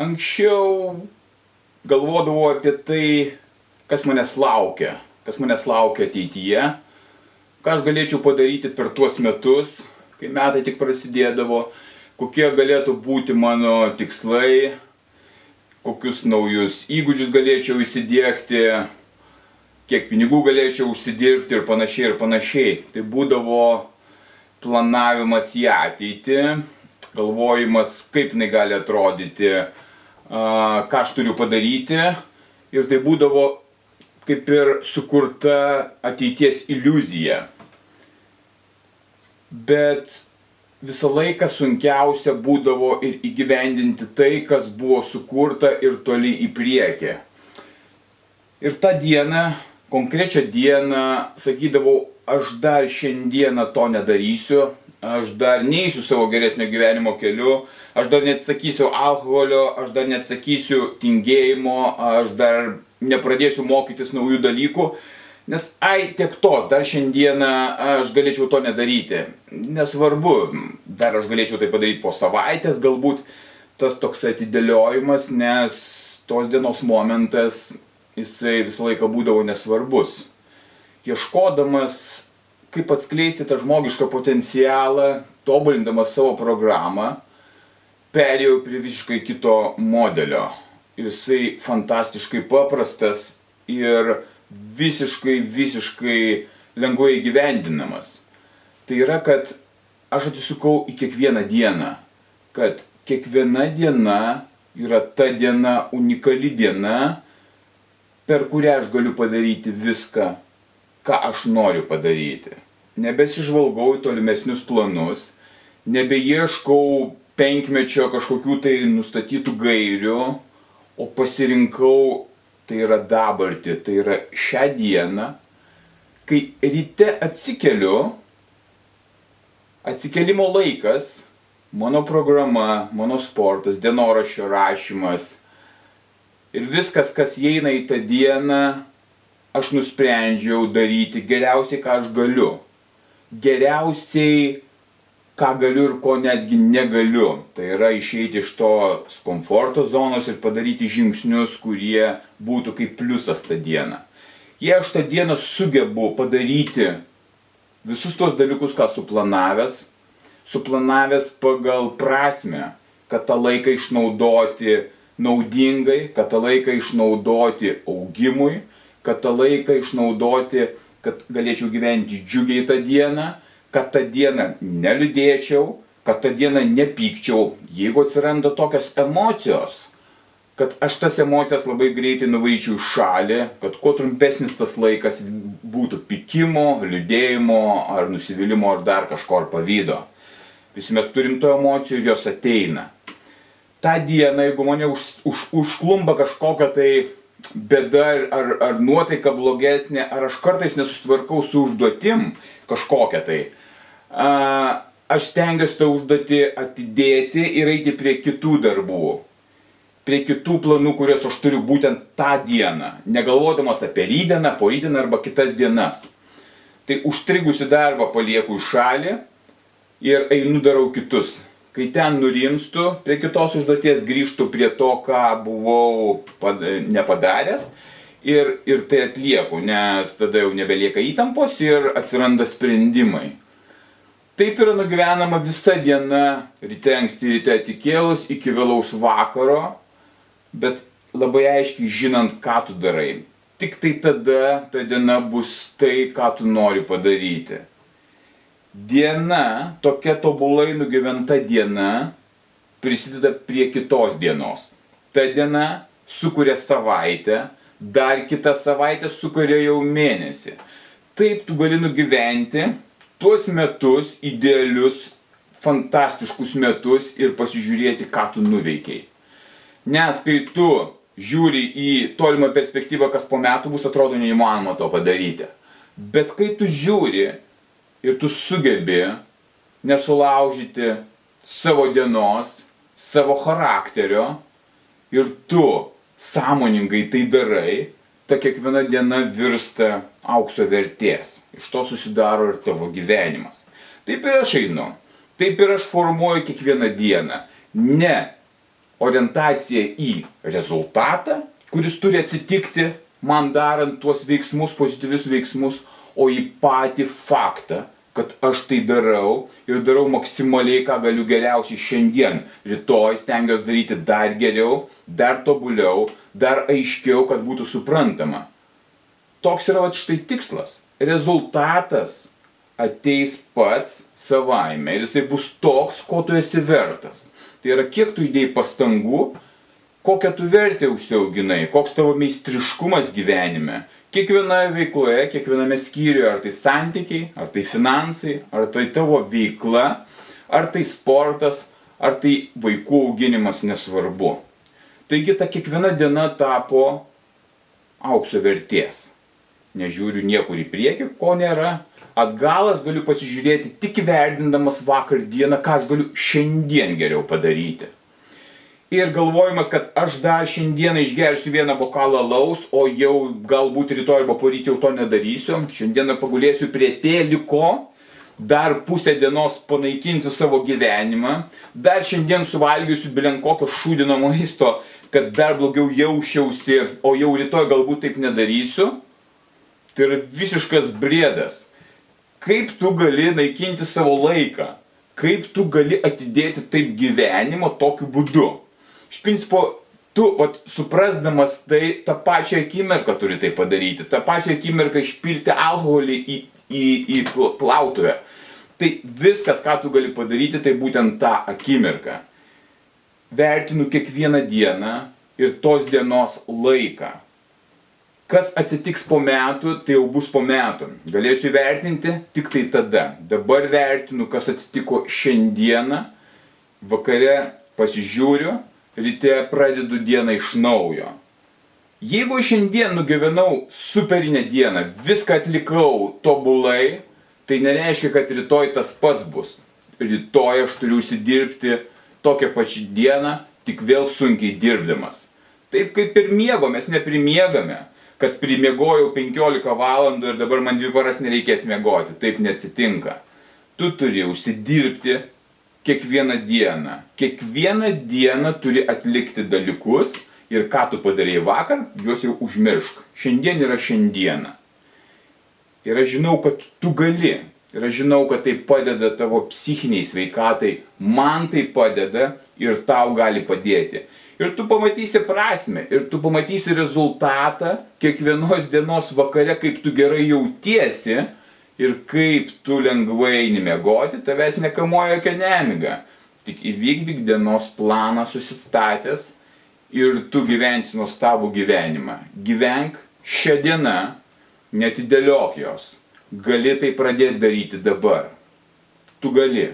Anksčiau galvodavau apie tai, kas manęs laukia, kas manęs laukia ateityje, ką aš galėčiau padaryti per tuos metus, kai metai tik prasidėdavo, kokie galėtų būti mano tikslai, kokius naujus įgūdžius galėčiau įsidėkti, kiek pinigų galėčiau užsidirbti ir panašiai ir panašiai. Tai būdavo planavimas į ateitį, galvojimas, kaip jinai gali atrodyti, ką aš turiu padaryti. Ir tai būdavo kaip ir sukurta ateities iliuzija. Bet visą laiką sunkiausia būdavo ir įgyvendinti tai, kas buvo sukurta ir toli į priekį. Ir tą dieną, konkrečią dieną, sakydavau, aš dar šiandieną to nedarysiu, aš dar neįsiu savo geresnio gyvenimo keliu, aš dar neatsakysiu alkoholio, aš dar neatsakysiu tingėjimo, aš dar nepradėsiu mokytis naujų dalykų, nes ai tiek tos, dar šiandieną aš galėčiau to nedaryti. Nesvarbu, dar aš galėčiau tai padaryti po savaitės, galbūt tas toks atidėliojimas, nes tos dienos momentas jisai visą laiką būdavo nesvarbus ieškodamas, kaip atskleisti tą žmogišką potencialą, tobulindamas savo programą, perėjau prie visiškai kito modelio. Jisai fantastiškai paprastas ir visiškai, visiškai lengvai įgyvendinamas. Tai yra, kad aš atsisukau į kiekvieną dieną, kad kiekviena diena yra ta diena, unikali diena, per kurią aš galiu padaryti viską, ką aš noriu padaryti. Nebesižvalgau į tolimesnius planus, nebeieškau penkmečio kažkokių tai nustatytų gairių, o pasirinkau, tai yra dabartį, tai yra šią dieną, kai ryte atsikeliu, atsikelimo laikas, mano programa, mano sportas, dienoraščio rašymas ir viskas, kas įeina į tą dieną, aš nusprendžiau daryti geriausiai, ką aš galiu. Geriausiai, ką galiu ir ko netgi negaliu. Tai yra išeiti iš tos komforto zonos ir padaryti žingsnius, kurie būtų kaip pliusas tą dieną. Jei aš tą dieną sugebu padaryti visus tos dalykus, ką suplanavęs, suplanavęs pagal prasme, kad tą laiką išnaudoti naudingai, kad tą laiką išnaudoti augimui, kad tą laiką išnaudoti, kad galėčiau gyventi džiugiai tą dieną, kad tą dieną neliūdėčiau, kad tą dieną nepykčiau, jeigu atsiranda tokios emocijos, kad aš tas emocijas labai greitai nuvaryčiau į šalį, kad kuo trumpesnis tas laikas būtų pikimo, liūdėjimo ar nusivylimų ar dar kažko ar pavydo. Visi mes turim to emocijų, jos ateina. Ta diena, jeigu mane už, už, užklumba kažkokia tai bėda ar, ar nuotaika blogesnė, ar aš kartais nesusitvarkau su užduotim kažkokią tai. A, aš stengiuosi tą užduotį atidėti ir eiti prie kitų darbų, prie kitų planų, kuriuos aš turiu būtent tą dieną, negalvodamas apie rydieną, porydieną arba kitas dienas. Tai užstrigusi darbą palieku į šalį ir einu darau kitus kai ten nurimstu, prie kitos užduoties grįžtu prie to, ką buvau nepadaręs ir, ir tai atlieku, nes tada jau nebelieka įtampos ir atsiranda sprendimai. Taip yra nugyvenama visa diena, ryte anksti ryte atsikėlus iki vėlaus vakaro, bet labai aiškiai žinant, ką tu darai. Tik tai tada ta diena bus tai, ką tu nori padaryti diena, tokia tobulai nugyventa diena, prisideda prie kitos dienos. Ta diena sukuria savaitę, dar kitą savaitę sukuria jau mėnesį. Taip tu gali nugyventi tuos metus idealius, fantastiškus metus ir pasižiūrėti, ką tu nuveikiai. Nes kai tu žiūri į tolimą perspektyvą, kas po metų bus, atrodo neįmanoma to padaryti. Bet kai tu žiūri ir tu sugebi nesulaužyti savo dienos, savo charakterio ir tu sąmoningai tai darai, ta kiekviena diena virsta aukso vertės. Iš to susidaro ir tavo gyvenimas. Taip ir aš einu. Taip ir aš formuoju kiekvieną dieną. Ne orientacija į rezultatą, kuris turi atsitikti man darant tuos veiksmus, pozityvius veiksmus, o į patį faktą, kad aš tai darau ir darau maksimaliai, ką galiu geriausiai šiandien. Rytoj stengiuosi daryti dar geriau, dar tobuliau, dar aiškiau, kad būtų suprantama. Toks yra štai tikslas. Rezultatas ateis pats savaime ir jisai bus toks, ko tu esi vertas. Tai yra, kiek tu įdėjai pastangų, kokią tu vertę užsiauginai, koks tavo meistriškumas gyvenime. Kiekvienoje veikloje, kiekviename skyriuje, ar tai santykiai, ar tai finansai, ar tai tavo veikla, ar tai sportas, ar tai vaikų auginimas nesvarbu. Taigi ta kiekviena diena tapo aukso vertės. Nežiūriu niekur į priekį, ko nėra, Atgal aš galiu pasižiūrėti tik vertindamas vakar dieną, ką aš galiu šiandien geriau padaryti. Ir galvojimas, kad aš dar šiandieną išgersiu vieną bokalą laus, o jau galbūt rytoj arba poryt jau to nedarysiu. Šiandieną pagulėsiu prie tėliko, dar pusę dienos panaikinsiu savo gyvenimą, dar šiandien suvalgysiu bilenkokio šūdino maisto, kad dar blogiau jausčiausi, o jau rytoj galbūt taip nedarysiu. Tai yra visiškas brėdas kaip tu gali naikinti savo laiką, kaip tu gali atidėti taip gyvenimą tokiu būdu. Iš principo, tu, ot, suprasdamas tai, tą pačią akimirką turi tai padaryti, tą pačią akimirką išpilti alkoholį į, į, į plautuvę. Tai viskas, ką tu gali padaryti, tai būtent tą akimirką. Vertinu kiekvieną dieną ir tos dienos laiką Kas atsitiks po metų, tai jau bus po metų. Galėsiu įvertinti tik tai tada. Dabar vertinu, kas atsitiko šiandieną, vakare pasižiūriu, ryte pradedu dieną iš naujo. Jeigu šiandien nugyvenau superinę dieną, viską atlikau tobulai, tai nereiškia, kad rytoj tas pats bus. Rytoj aš turiu užsidirbti tokią pačią dieną, tik vėl sunkiai dirbdamas. Taip kaip ir miego, mes neprimiegame kad primiegojau 15 valandų ir dabar man dvi paras nereikės miegoti. Taip neatsitinka. Tu turi užsidirbti kiekvieną dieną. Kiekvieną dieną turi atlikti dalykus ir ką tu padarėjai vakar, juos jau užmiršk. Šiandien yra šiandiena. Ir aš žinau, kad tu gali. Ir aš žinau, kad tai padeda tavo psichiniai sveikatai. Man tai padeda ir tau gali padėti. Ir tu pamatysi prasme, ir tu pamatysi rezultatą kiekvienos dienos vakare, kaip tu gerai jautiesi ir kaip tu lengvai eini mėgoti, tavęs nekamuoja jokia nemiga. Tik įvykdyk dienos planą susistatęs ir tu gyvensi nuostabų gyvenimą. Gyvenk šią dieną, netidėliok jos. Gali tai pradėti daryti dabar. Tu gali.